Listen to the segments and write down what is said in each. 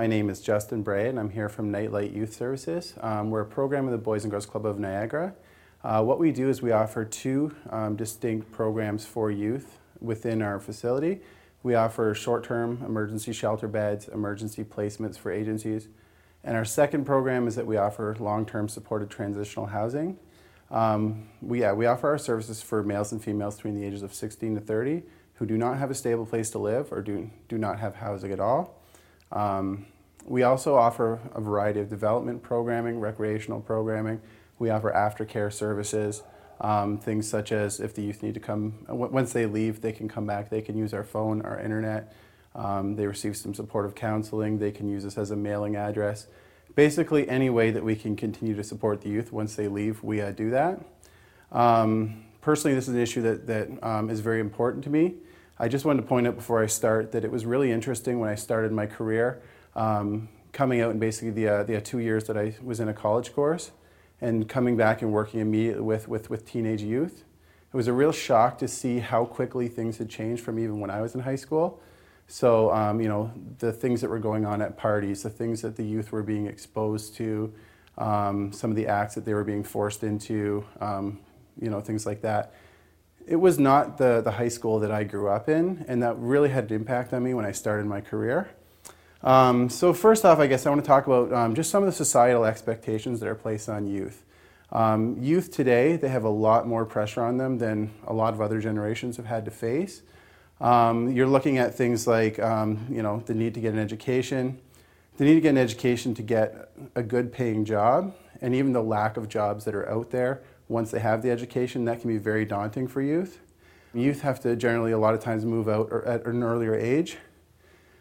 My name is Justin Bray, and I'm here from Nightlight Youth Services. Um, we're a program of the Boys and Girls Club of Niagara. Uh, what we do is we offer two um, distinct programs for youth within our facility. We offer short term emergency shelter beds, emergency placements for agencies, and our second program is that we offer long term supported transitional housing. Um, we, yeah, we offer our services for males and females between the ages of 16 to 30 who do not have a stable place to live or do, do not have housing at all. Um, we also offer a variety of development programming, recreational programming. We offer aftercare services, um, things such as if the youth need to come, once they leave, they can come back, they can use our phone, our internet. Um, they receive some supportive counseling, they can use us as a mailing address. Basically, any way that we can continue to support the youth once they leave, we uh, do that. Um, personally, this is an issue that, that um, is very important to me. I just wanted to point out before I start that it was really interesting when I started my career, um, coming out in basically the, uh, the uh, two years that I was in a college course and coming back and working immediately with, with, with teenage youth. It was a real shock to see how quickly things had changed from even when I was in high school. So, um, you know, the things that were going on at parties, the things that the youth were being exposed to, um, some of the acts that they were being forced into, um, you know, things like that it was not the, the high school that I grew up in, and that really had an impact on me when I started my career. Um, so, first off, I guess I want to talk about um, just some of the societal expectations that are placed on youth. Um, youth today, they have a lot more pressure on them than a lot of other generations have had to face. Um, you're looking at things like, um, you know, the need to get an education, the need to get an education to get a good paying job, and even the lack of jobs that are out there once they have the education, that can be very daunting for youth. Youth have to generally, a lot of times, move out at an earlier age.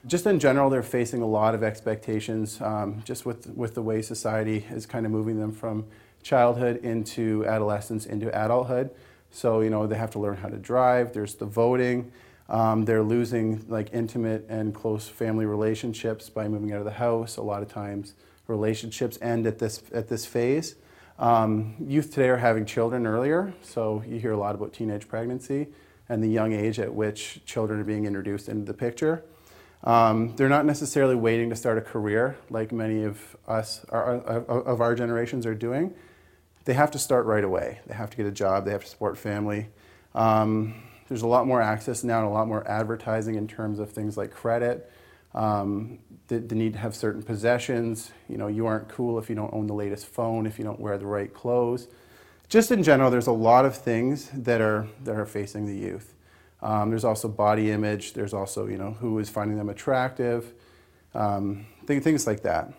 Just in general, they're facing a lot of expectations um, just with, with the way society is kind of moving them from childhood into adolescence into adulthood. So, you know, they have to learn how to drive, there's the voting. Um, they're losing like intimate and close family relationships by moving out of the house. A lot of times, relationships end at this, at this phase. Um, youth today are having children earlier, so you hear a lot about teenage pregnancy and the young age at which children are being introduced into the picture. Um, they're not necessarily waiting to start a career like many of us, of our generations, are doing. They have to start right away. They have to get a job, they have to support family. Um, there's a lot more access now and a lot more advertising in terms of things like credit, um, the, the, need to have certain possessions. You know, you aren't cool if you don't own the latest phone, if you don't wear the right clothes. Just in general, there's a lot of things that are, that are facing the youth. Um, there's also body image. There's also, you know, who is finding them attractive, um, th- things like that.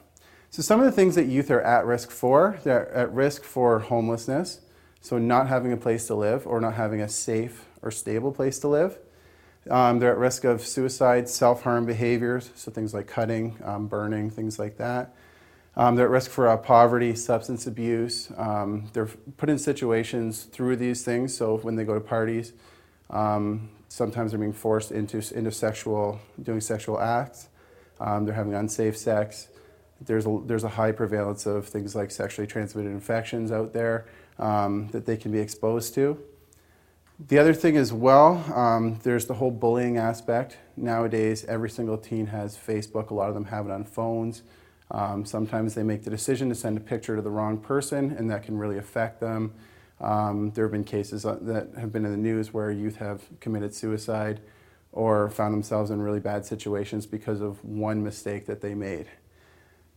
So some of the things that youth are at risk for, they're at risk for homelessness, so not having a place to live or not having a safe or stable place to live. Um, they're at risk of suicide, self harm behaviors, so things like cutting, um, burning, things like that. Um, they're at risk for uh, poverty, substance abuse. Um, they're put in situations through these things, so when they go to parties, um, sometimes they're being forced into, into sexual, doing sexual acts. Um, they're having unsafe sex. There's a, there's a high prevalence of things like sexually transmitted infections out there that they can be exposed to. The other thing as well, um, there's the whole bullying aspect. Nowadays, every single teen has Facebook. A lot of them have it on phones. Um, sometimes they make the decision to send a picture to the wrong person, and that can really affect them. Um, there have been cases uh, that have been in the news where youth have committed suicide or found themselves in really bad situations because of one mistake that they made.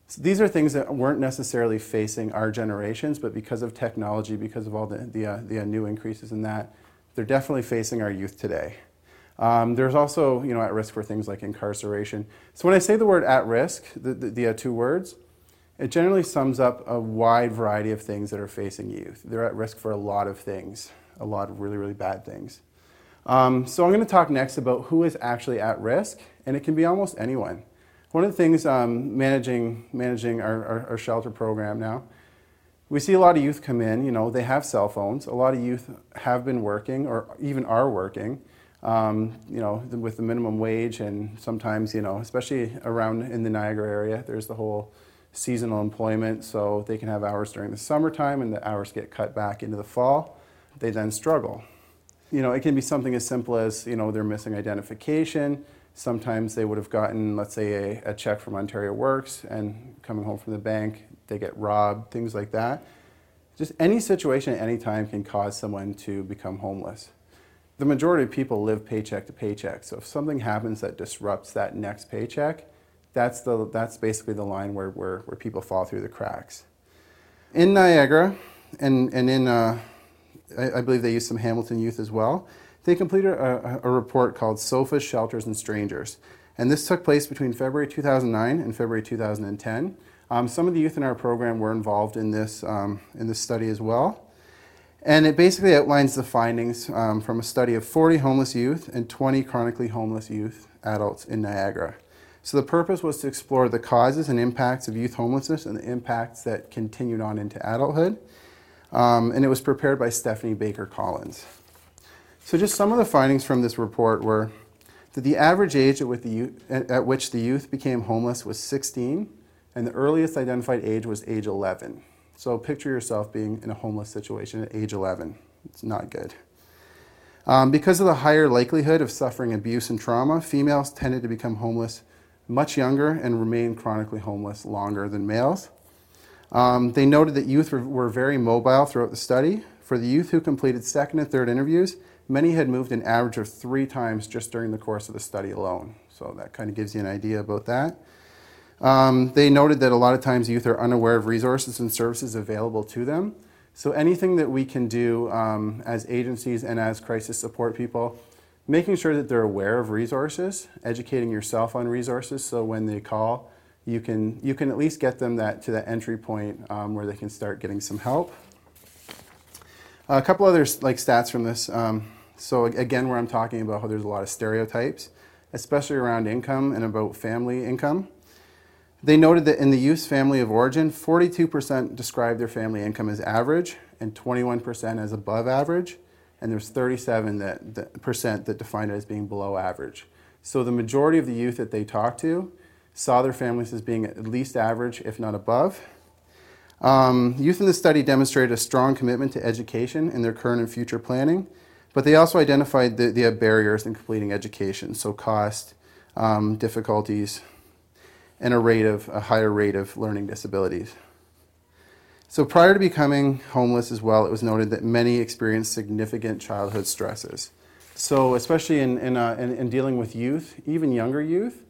So these are things that weren't necessarily facing our generations, but because of technology, because of all the, the, uh, the new increases in that, they're definitely facing our youth today. Um, there's also, you know, at risk for things like incarceration. So when I say the word at risk, the, the, the uh, two words, it generally sums up a wide variety of things that are facing youth. They're at risk for a lot of things, a lot of really, really bad things. Um, so I'm going to talk next about who is actually at risk, and it can be almost anyone. One of the things um, managing, managing our, our, our, shelter program now, we see a lot of youth come in, you know, they have cell phones. A lot of youth have been working or even are working, um, you know, with the minimum wage and sometimes, you know, especially around in the Niagara area, there's the whole seasonal employment, so they can have hours during the summertime and the hours get cut back into the fall. They then struggle. You know, it can be something as simple as, you know, they're missing identification, Sometimes they would have gotten, let's say, a, a, check from Ontario Works and coming home from the bank, they get robbed, things like that. Just any situation at any time can cause someone to become homeless. The majority of people live paycheck to paycheck, so if something happens that disrupts that next paycheck, that's, the, that's basically the line where, where, where people fall through the cracks. In Niagara, and, and in, uh, I, I believe they use some Hamilton youth as well, they completed a, a report called Sofas, Shelters, and Strangers. And this took place between February 2009 and February 2010. Um, some of the youth in our program were involved in this, um, in this study as well. And it basically outlines the findings um, from a study of 40 homeless youth and 20 chronically homeless youth adults in Niagara. So the purpose was to explore the causes and impacts of youth homelessness and the impacts that continued on into adulthood. Um, and it was prepared by Stephanie Baker Collins. So, just some of the findings from this report were that the average age at, which the youth became homeless was 16, and the earliest identified age was age 11. So, picture yourself being in a homeless situation at age 11. It's not good. Um, because of the higher likelihood of suffering abuse and trauma, females tended to become homeless much younger and remain chronically homeless longer than males. Um, they noted that youth were, were very mobile throughout the study. For the youth who completed second and third interviews, Many had moved an average of three times just during the course of the study alone. So that kind of gives you an idea about that. Um, they noted that a lot of times youth are unaware of resources and services available to them. So anything that we can do um, as agencies and as crisis support people, making sure that they're aware of resources, educating yourself on resources, so when they call, you can you can at least get them that to that entry point um, where they can start getting some help. A couple other like stats from this. Um, so again, where I'm talking about how there's a lot of stereotypes, especially around income and about family income. They noted that in the youth's family of origin, 42% described their family income as average and 21% as above average, and there's 37% that, that, that defined it as being below average. So the majority of the youth that they talked to saw their families as being at least average, if not above, um, youth in the study demonstrated a strong commitment to education in their current and future planning, but they also identified the, the barriers in completing education, so cost, um, difficulties, and a rate of a higher rate of learning disabilities. So prior to becoming homeless as well, it was noted that many experienced significant childhood stresses. So especially in, in, uh, in, in dealing with youth, even younger youth,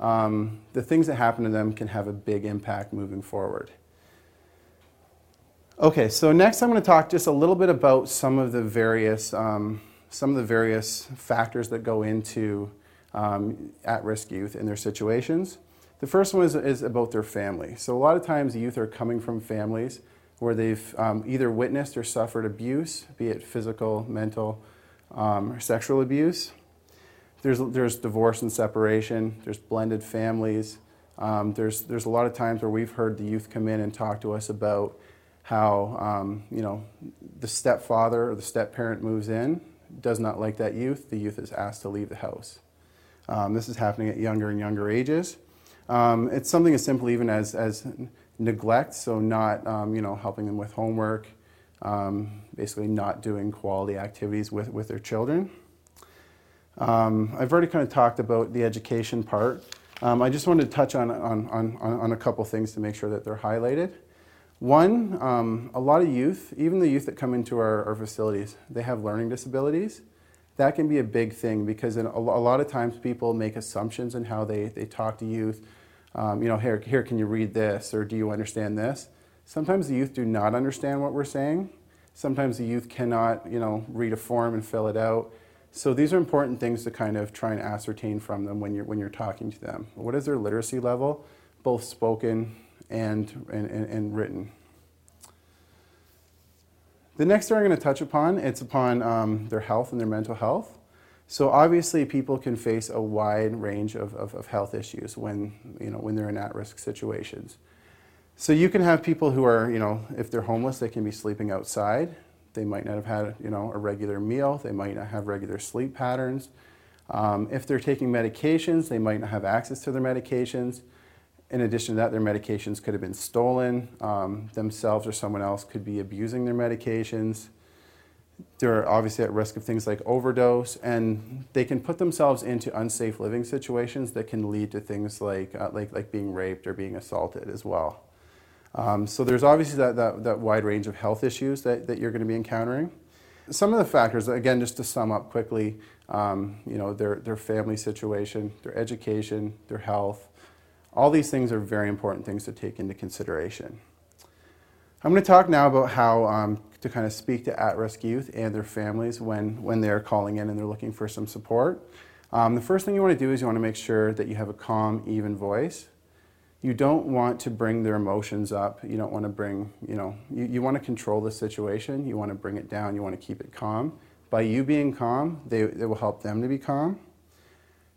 um, the things that happen to them can have a big impact moving forward. Okay, so next I'm going to talk just a little bit about some of the various um, some of the various factors that go into um, at-risk youth in their situations. The first one is, is, about their family. So a lot of times youth are coming from families where they've um, either witnessed or suffered abuse, be it physical, mental, um, or sexual abuse. There's, there's divorce and separation. There's blended families. Um, there's, there's a lot of times where we've heard the youth come in and talk to us about how um, you know the stepfather or the stepparent moves in, does not like that youth. The youth is asked to leave the house. Um, this is happening at younger and younger ages. Um, it's something as simple even as, as neglect, so not um, you know helping them with homework, um, basically not doing quality activities with, with their children. Um, I've already kind of talked about the education part. I just wanted to touch on, on, on, on a couple things to make sure that they're highlighted. One, um, a lot of youth, even the youth that come into our, our, facilities, they have learning disabilities. That can be a big thing because a, a lot of times people make assumptions in how they, they talk to youth. Um, you know, here, here, can you read this or do you understand this? Sometimes the youth do not understand what we're saying. Sometimes the youth cannot, you know, read a form and fill it out. So these are important things to kind of try and ascertain from them when you're, when you're talking to them. What is their literacy level, both spoken and, and, and written. The next thing I'm going to touch upon, it's upon um, their health and their mental health. So obviously, people can face a wide range of, of, of health issues when, you know, when they're in at-risk situations. So you can have people who are, you know, if they're homeless, they can be sleeping outside. They might not have had, you know, a regular meal. They might not have regular sleep patterns. Um, if they're taking medications, they might not have access to their medications. In addition to that, their medications could have been stolen. Um, themselves or someone else could be abusing their medications. They're obviously at risk of things like overdose, and they can put themselves into unsafe living situations that can lead to things like, uh, like, like being raped or being assaulted as well. Um, so there's obviously that, that, that wide range of health issues that, that you're going to be encountering. Some of the factors, again, just to sum up quickly, um, you know, their, their family situation, their education, their health, all these things are very important things to take into consideration. I'm going to talk now about how um, to kind of speak to at-risk youth and their families when, when they're calling in and they're looking for some support. Um, the first thing you want to do is you want to make sure that you have a calm, even voice you don't want to bring their emotions up. You don't want to bring, you know, you, you want to control the situation. You want to bring it down. You want to keep it calm. By you being calm, they, it will help them to be calm.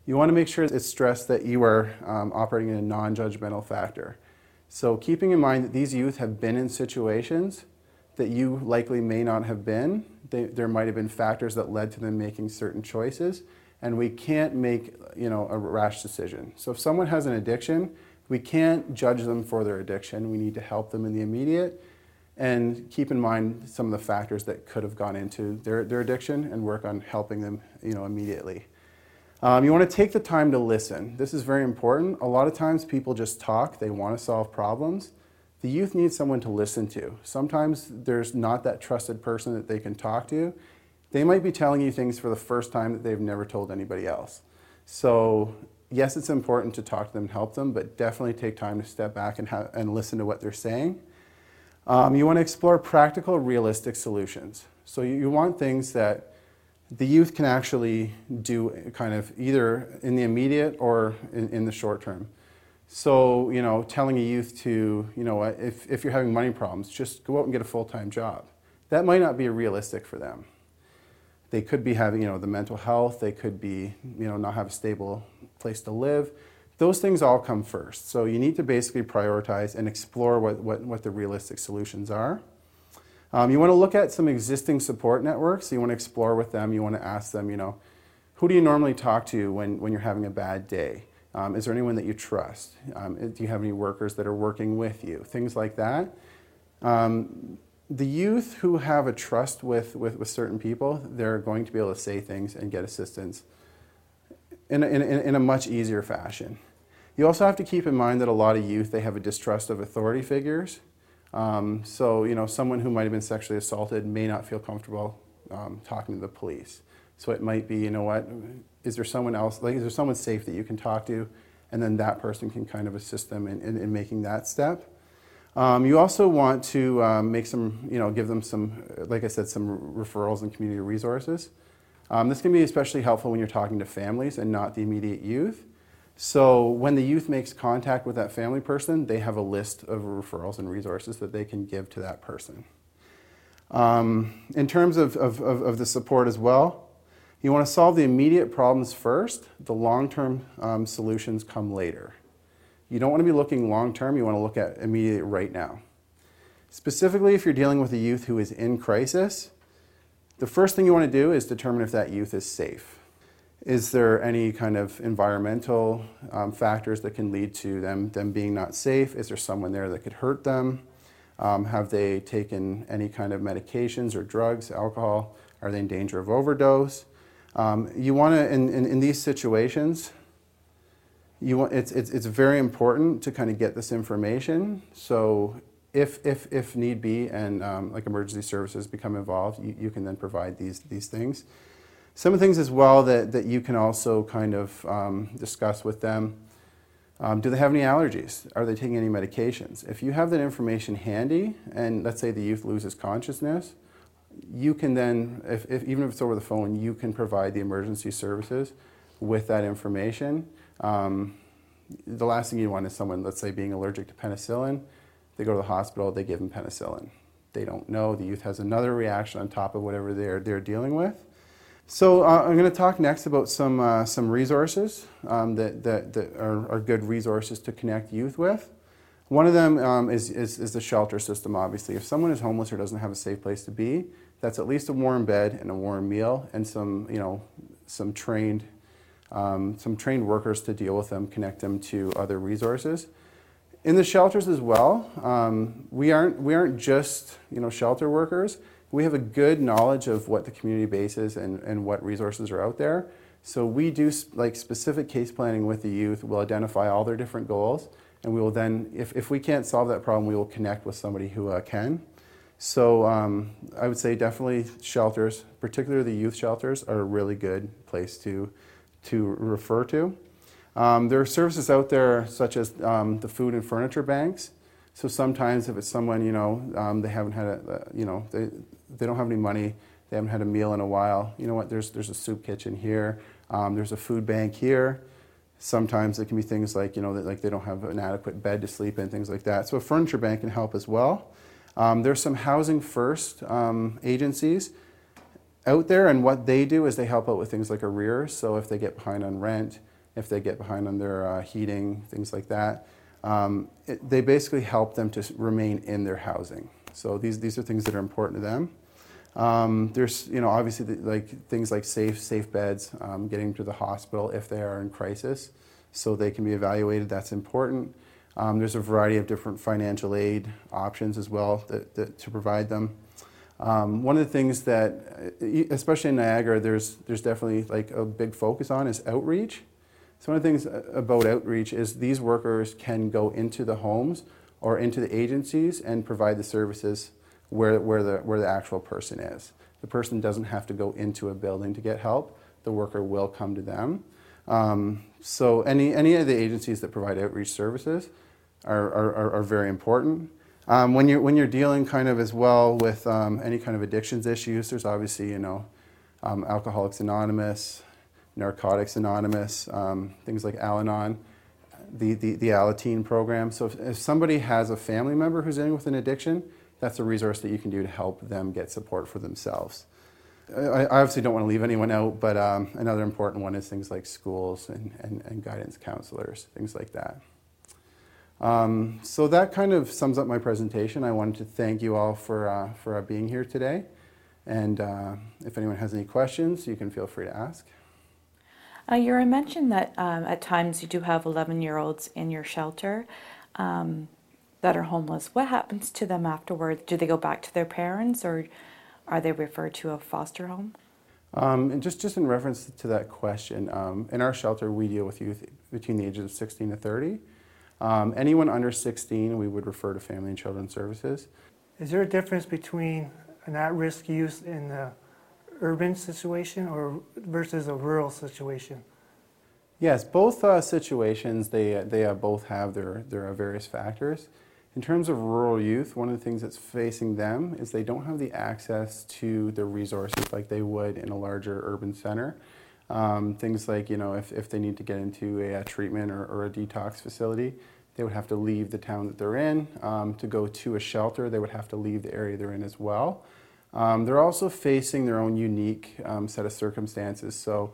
You want to make sure it's stressed that you are um, operating in a non judgmental factor. So, keeping in mind that these youth have been in situations that you likely may not have been, they, there might have been factors that led to them making certain choices, and we can't make you know, a rash decision. So, if someone has an addiction, we can't judge them for their addiction. We need to help them in the immediate and keep in mind some of the factors that could have gone into their, their addiction and work on helping them you know, immediately. Um, you want to take the time to listen. This is very important. A lot of times people just talk, they want to solve problems. The youth need someone to listen to. Sometimes there's not that trusted person that they can talk to. They might be telling you things for the first time that they've never told anybody else. So yes, it's important to talk to them and help them, but definitely take time to step back and, ha- and listen to what they're saying. Um, you want to explore practical, realistic solutions. So you, you want things that the youth can actually do kind of either in the immediate or in, in the short term. So, you know, telling a youth to, you know, if, if you're having money problems, just go out and get a full time job. That might not be realistic for them. They could be having, you know, the mental health, they could be, you know, not have a stable place to live. Those things all come first. So you need to basically prioritize and explore what, what, what the realistic solutions are. Um, you want to look at some existing support networks. You want to explore with them. You want to ask them, you know, who do you normally talk to when, when you're having a bad day? Um, is there anyone that you trust? Um, do you have any workers that are working with you? Things like that. Um, the youth who have a trust with, with, with certain people, they're going to be able to say things and get assistance in a, in, in a much easier fashion. You also have to keep in mind that a lot of youth, they have a distrust of authority figures. Um, so, you know, someone who might have been sexually assaulted may not feel comfortable um, talking to the police. So it might be, you know what, is there someone else, like, is there someone safe that you can talk to? And then that person can kind of assist them in, in, in making that step. Um, you also want to um, make some, you know, give them some, like I said, some referrals and community resources. Um, this can be especially helpful when you're talking to families and not the immediate youth. So when the youth makes contact with that family person, they have a list of referrals and resources that they can give to that person. Um, in terms of, of, of, of, the support as well, you want to solve the immediate problems first. The long-term um, solutions come later. You don't want to be looking long-term. You want to look at immediate right now. Specifically, if you're dealing with a youth who is in crisis, the first thing you want to do is determine if that youth is safe. Is there any kind of environmental um, factors that can lead to them, them being not safe? Is there someone there that could hurt them? Um, have they taken any kind of medications or drugs, alcohol? Are they in danger of overdose? Um, you want to, in, in, in, these situations, you want, it's, it's, it's very important to kind of get this information. So if, if, if need be and um, like emergency services become involved, you, you can then provide these, these things. Some of the things as well that, that you can also kind of um, discuss with them. Um, do they have any allergies? Are they taking any medications? If you have that information handy, and let's say the youth loses consciousness, you can then, if, if, even if it's over the phone, you can provide the emergency services with that information. Um, the last thing you want is someone, let's say, being allergic to penicillin they go to the hospital, they give them penicillin. They don't know. The youth has another reaction on top of whatever they're, they're dealing with. So uh, I'm going to talk next about some, uh, some resources um, that, that, that are, are, good resources to connect youth with. One of them um, is, is, is, the shelter system, obviously. If someone is homeless or doesn't have a safe place to be, that's at least a warm bed and a warm meal and some, you know, some trained, um, some trained workers to deal with them, connect them to other resources. In the shelters as well, um, we, aren't, we aren't just, you know, shelter workers we have a good knowledge of what the community base is and, and what resources are out there. So we do like specific case planning with the youth. We'll identify all their different goals, and we will then, if, if we can't solve that problem, we will connect with somebody who uh, can. So um, I would say definitely shelters, particularly the youth shelters, are a really good place to to refer to. Um, there are services out there such as um, the food and furniture banks. So sometimes if it's someone, you know, um, they haven't had a, you know, they, they don't have any money, they haven't had a meal in a while, you know what, there's, there's a soup kitchen here, um, there's a food bank here. Sometimes it can be things like, you know, that, like they don't have an adequate bed to sleep in, things like that. So a furniture bank can help as well. Um, there's some Housing First um, agencies out there, and what they do is they help out with things like arrears. So if they get behind on rent, if they get behind on their uh, heating, things like that, um, it, they basically help them to remain in their housing. So these, these are things that are important to them. Um, there's, you know, obviously the, like things like safe, safe beds, um, getting to the hospital if they are in crisis, so they can be evaluated. That's important. Um, there's a variety of different financial aid options as well that, that to provide them. Um, one of the things that, especially in Niagara, there's there's definitely like a big focus on is outreach. So one of the things uh, about outreach is these workers can go into the homes or into the agencies and provide the services where, where, the, where the actual person is. The person doesn't have to go into a building to get help. The worker will come to them. Um, so any, any of the agencies that provide outreach services are, are, are very important. Um, when, you're, when you're dealing kind of as well with um, any kind of addictions issues, there's obviously, you know, um, Alcoholics Anonymous, Narcotics Anonymous, um, things like Al Anon, the, the, the Alateen program. So if, if somebody has a family member who's in with an addiction, that's a resource that you can do to help them get support for themselves. I obviously don't want to leave anyone out, but um, another important one is things like schools and, and, and guidance counselors, things like that. Um, so that kind of sums up my presentation. I wanted to thank you all for, uh, for uh, being here today. And uh, if anyone has any questions, you can feel free to ask. Uh, Yura mentioned that um, at times you do have 11 year olds in your shelter. That are homeless, what happens to them afterwards? Do they go back to their parents or are they referred to a foster home? Um, and just, just in reference to that question, um, in our shelter we deal with youth between the ages of 16 to 30. Um, anyone under 16 we would refer to Family and Children Services. Is there a difference between an at-risk youth in the urban situation or versus a rural situation? Yes, both uh, situations, they, they uh, both have their, their various factors. In terms of rural youth, one of the things that's facing them is they don't have the access to the resources like they would in a larger urban center. Um, things like, you know, if, if they need to get into a, a treatment or, or, a detox facility, they would have to leave the town that they're in. Um, to go to a shelter, they would have to leave the area they're in as well. Um, they're also facing their own unique um, set of circumstances. So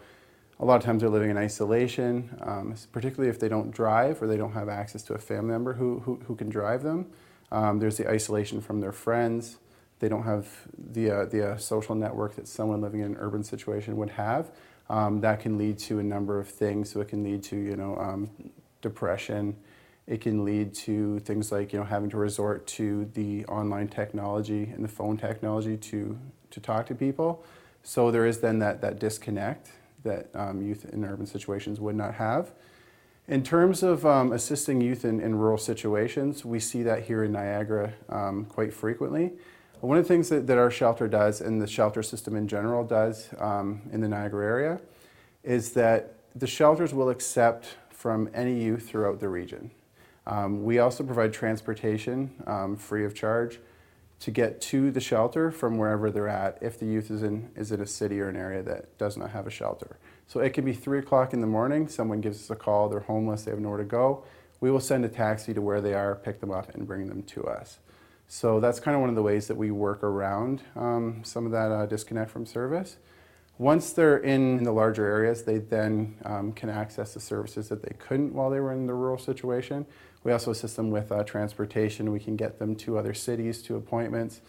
a lot of times they're living in isolation, um, particularly if they don't drive or they don't have access to a family member who, who, who can drive them. Um, there's the isolation from their friends. They don't have the, uh, the uh, social network that someone living in an urban situation would have. Um, that can lead to a number of things. So it can lead to, you know, um, depression. It can lead to things like, you know, having to resort to the online technology and the phone technology to, to talk to people. So there is then that, that disconnect that um, youth in urban situations would not have. In terms of um, assisting youth in, in, rural situations, we see that here in Niagara um, quite frequently. One of the things that, that, our shelter does, and the shelter system in general does um, in the Niagara area, is that the shelters will accept from any youth throughout the region. Um, we also provide transportation um, free of charge to get to the shelter from wherever they're at if the youth is in, is in a city or an area that does not have a shelter. So it could be 3 o'clock in the morning, someone gives us a call, they're homeless, they have nowhere to go. We will send a taxi to where they are, pick them up, and bring them to us. So that's kind of one of the ways that we work around um, some of that uh, disconnect from service. Once they're in the larger areas, they then um, can access the services that they couldn't while they were in the rural situation. We also assist them with uh, transportation. We can get them to other cities to appointments.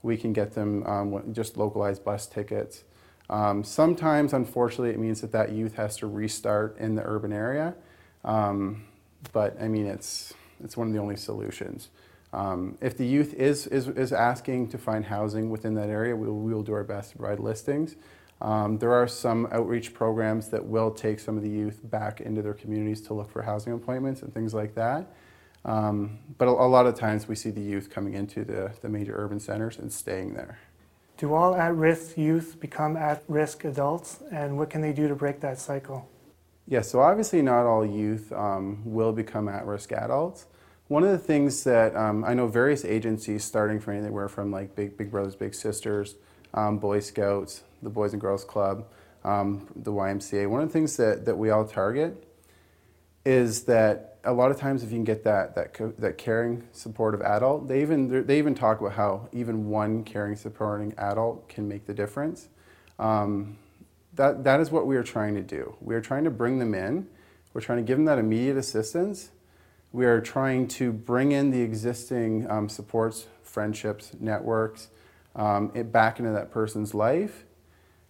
We can get them um, just localized bus tickets. Um, sometimes, unfortunately, it means that that youth has to restart in the urban area. Um, but I mean, it's, it's one of the only solutions. Um, if the youth is, is, is asking to find housing within that area, we will, we will do our best to provide listings. Um, there are some outreach programs that will take some of the youth back into their communities to look for housing appointments and things like that. Um, but a, a, lot of times we see the youth coming into the, the major urban centers and staying there. Do all at risk youth become at risk adults, and what can they do to break that cycle? Yes, yeah, so obviously not all youth um, will become at risk adults. One of the things that um, I know various agencies, starting from anywhere from like Big, Big Brothers Big Sisters, um, Boy Scouts, the Boys and Girls Club, um, the YMCA, one of the things that, that we all target is that a lot of times if you can get that, that, that caring, supportive adult, they even, they even talk about how even one caring, supporting adult can make the difference. Um, that, that is what we are trying to do. We are trying to bring them in. We're trying to give them that immediate assistance. We are trying to bring in the existing um, supports, friendships, networks, um, it back into that person's life.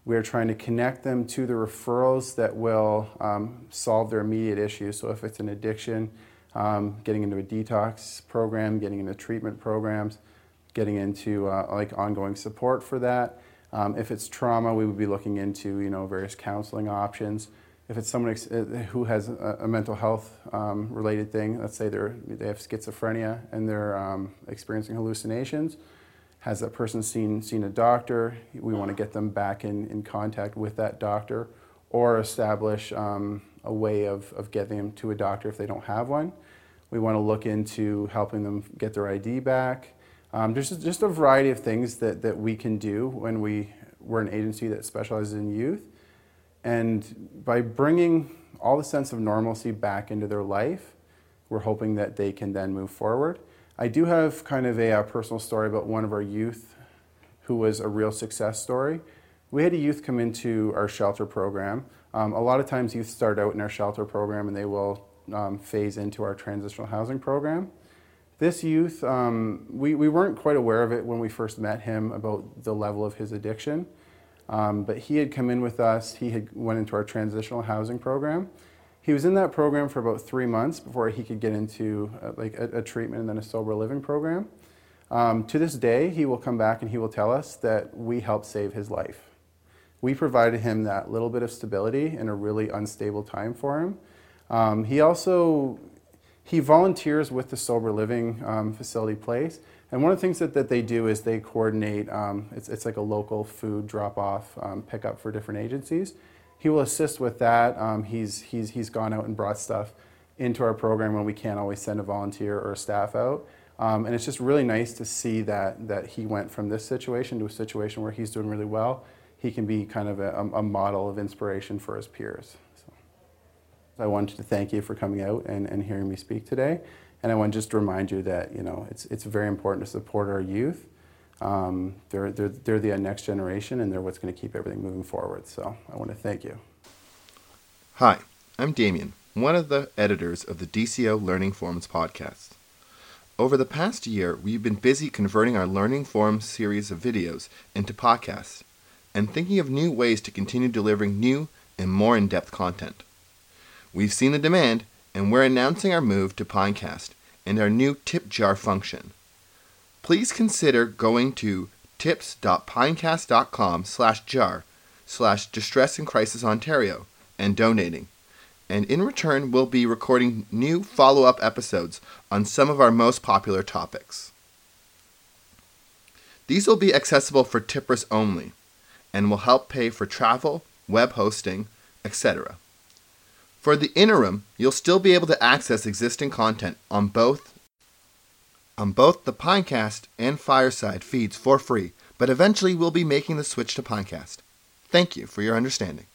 We are trying to connect them to the referrals that will um, solve their immediate issues. So if it's an addiction, um, getting into a detox program, getting into treatment programs, getting into uh, like ongoing support for that. Um, if it's trauma, we would be looking into you know various counseling options. If it's someone ex- uh, who has a, a mental health um, related thing, let's say they they have schizophrenia and they're um, experiencing hallucinations, has that person seen, seen a doctor? We want to get them back in, in contact with that doctor or establish um, a way of, of getting them to a doctor if they don't have one. We want to look into helping them get their ID back. Um, there's just a variety of things that, that we can do when we, we're an agency that specializes in youth. And by bringing all the sense of normalcy back into their life, we're hoping that they can then move forward. I do have kind of a, a, personal story about one of our youth who was a real success story. We had a youth come into our shelter program. Um, a lot of times, youth start out in our shelter program and they will um, phase into our transitional housing program. This youth, um, we, we weren't quite aware of it when we first met him about the level of his addiction. Um, but he had come in with us, he had went into our transitional housing program he was in that program for about three months before he could get into a, uh, like a, a, treatment and then a sober living program. Um, to this day, he will come back and he will tell us that we helped save his life. We provided him that little bit of stability in a really unstable time for him. Um, he also he volunteers with the sober living um, facility place, and one of the things that, that they do is they coordinate. Um, it's, it's like a local food drop off um, pickup for different agencies he will assist with that. Um, he's, he's, he's gone out and brought stuff into our program when we can't always send a volunteer or a staff out. Um, and it's just really nice to see that, that he went from this situation to a situation where he's doing really well. He can be kind of a, a model of inspiration for his peers. So I wanted to thank you for coming out and, and hearing me speak today. And I want to just remind you that you know, it's, it's very important to support our youth. Um, they're, they're, they're the next generation and they're what's going to keep everything moving forward. So I want to thank you. Hi, I'm Damien, one of the editors of the DCO Learning Forums podcast. Over the past year, we've been busy converting our Learning Forums series of videos into podcasts and thinking of new ways to continue delivering new and more in depth content. We've seen the demand, and we're announcing our move to Pinecast and our new tip jar function please consider going to tips.pinecast.com slash jar slash distress and crisis Ontario and donating. And in return, we'll be recording new follow up episodes on some of our most popular topics. These will be accessible for tippers only and will help pay for travel, web hosting, etc. For the interim, you'll still be able to access existing content on both on both the Pinecast and Fireside feeds for free, but eventually we'll be making the switch to Pinecast. Thank you for your understanding.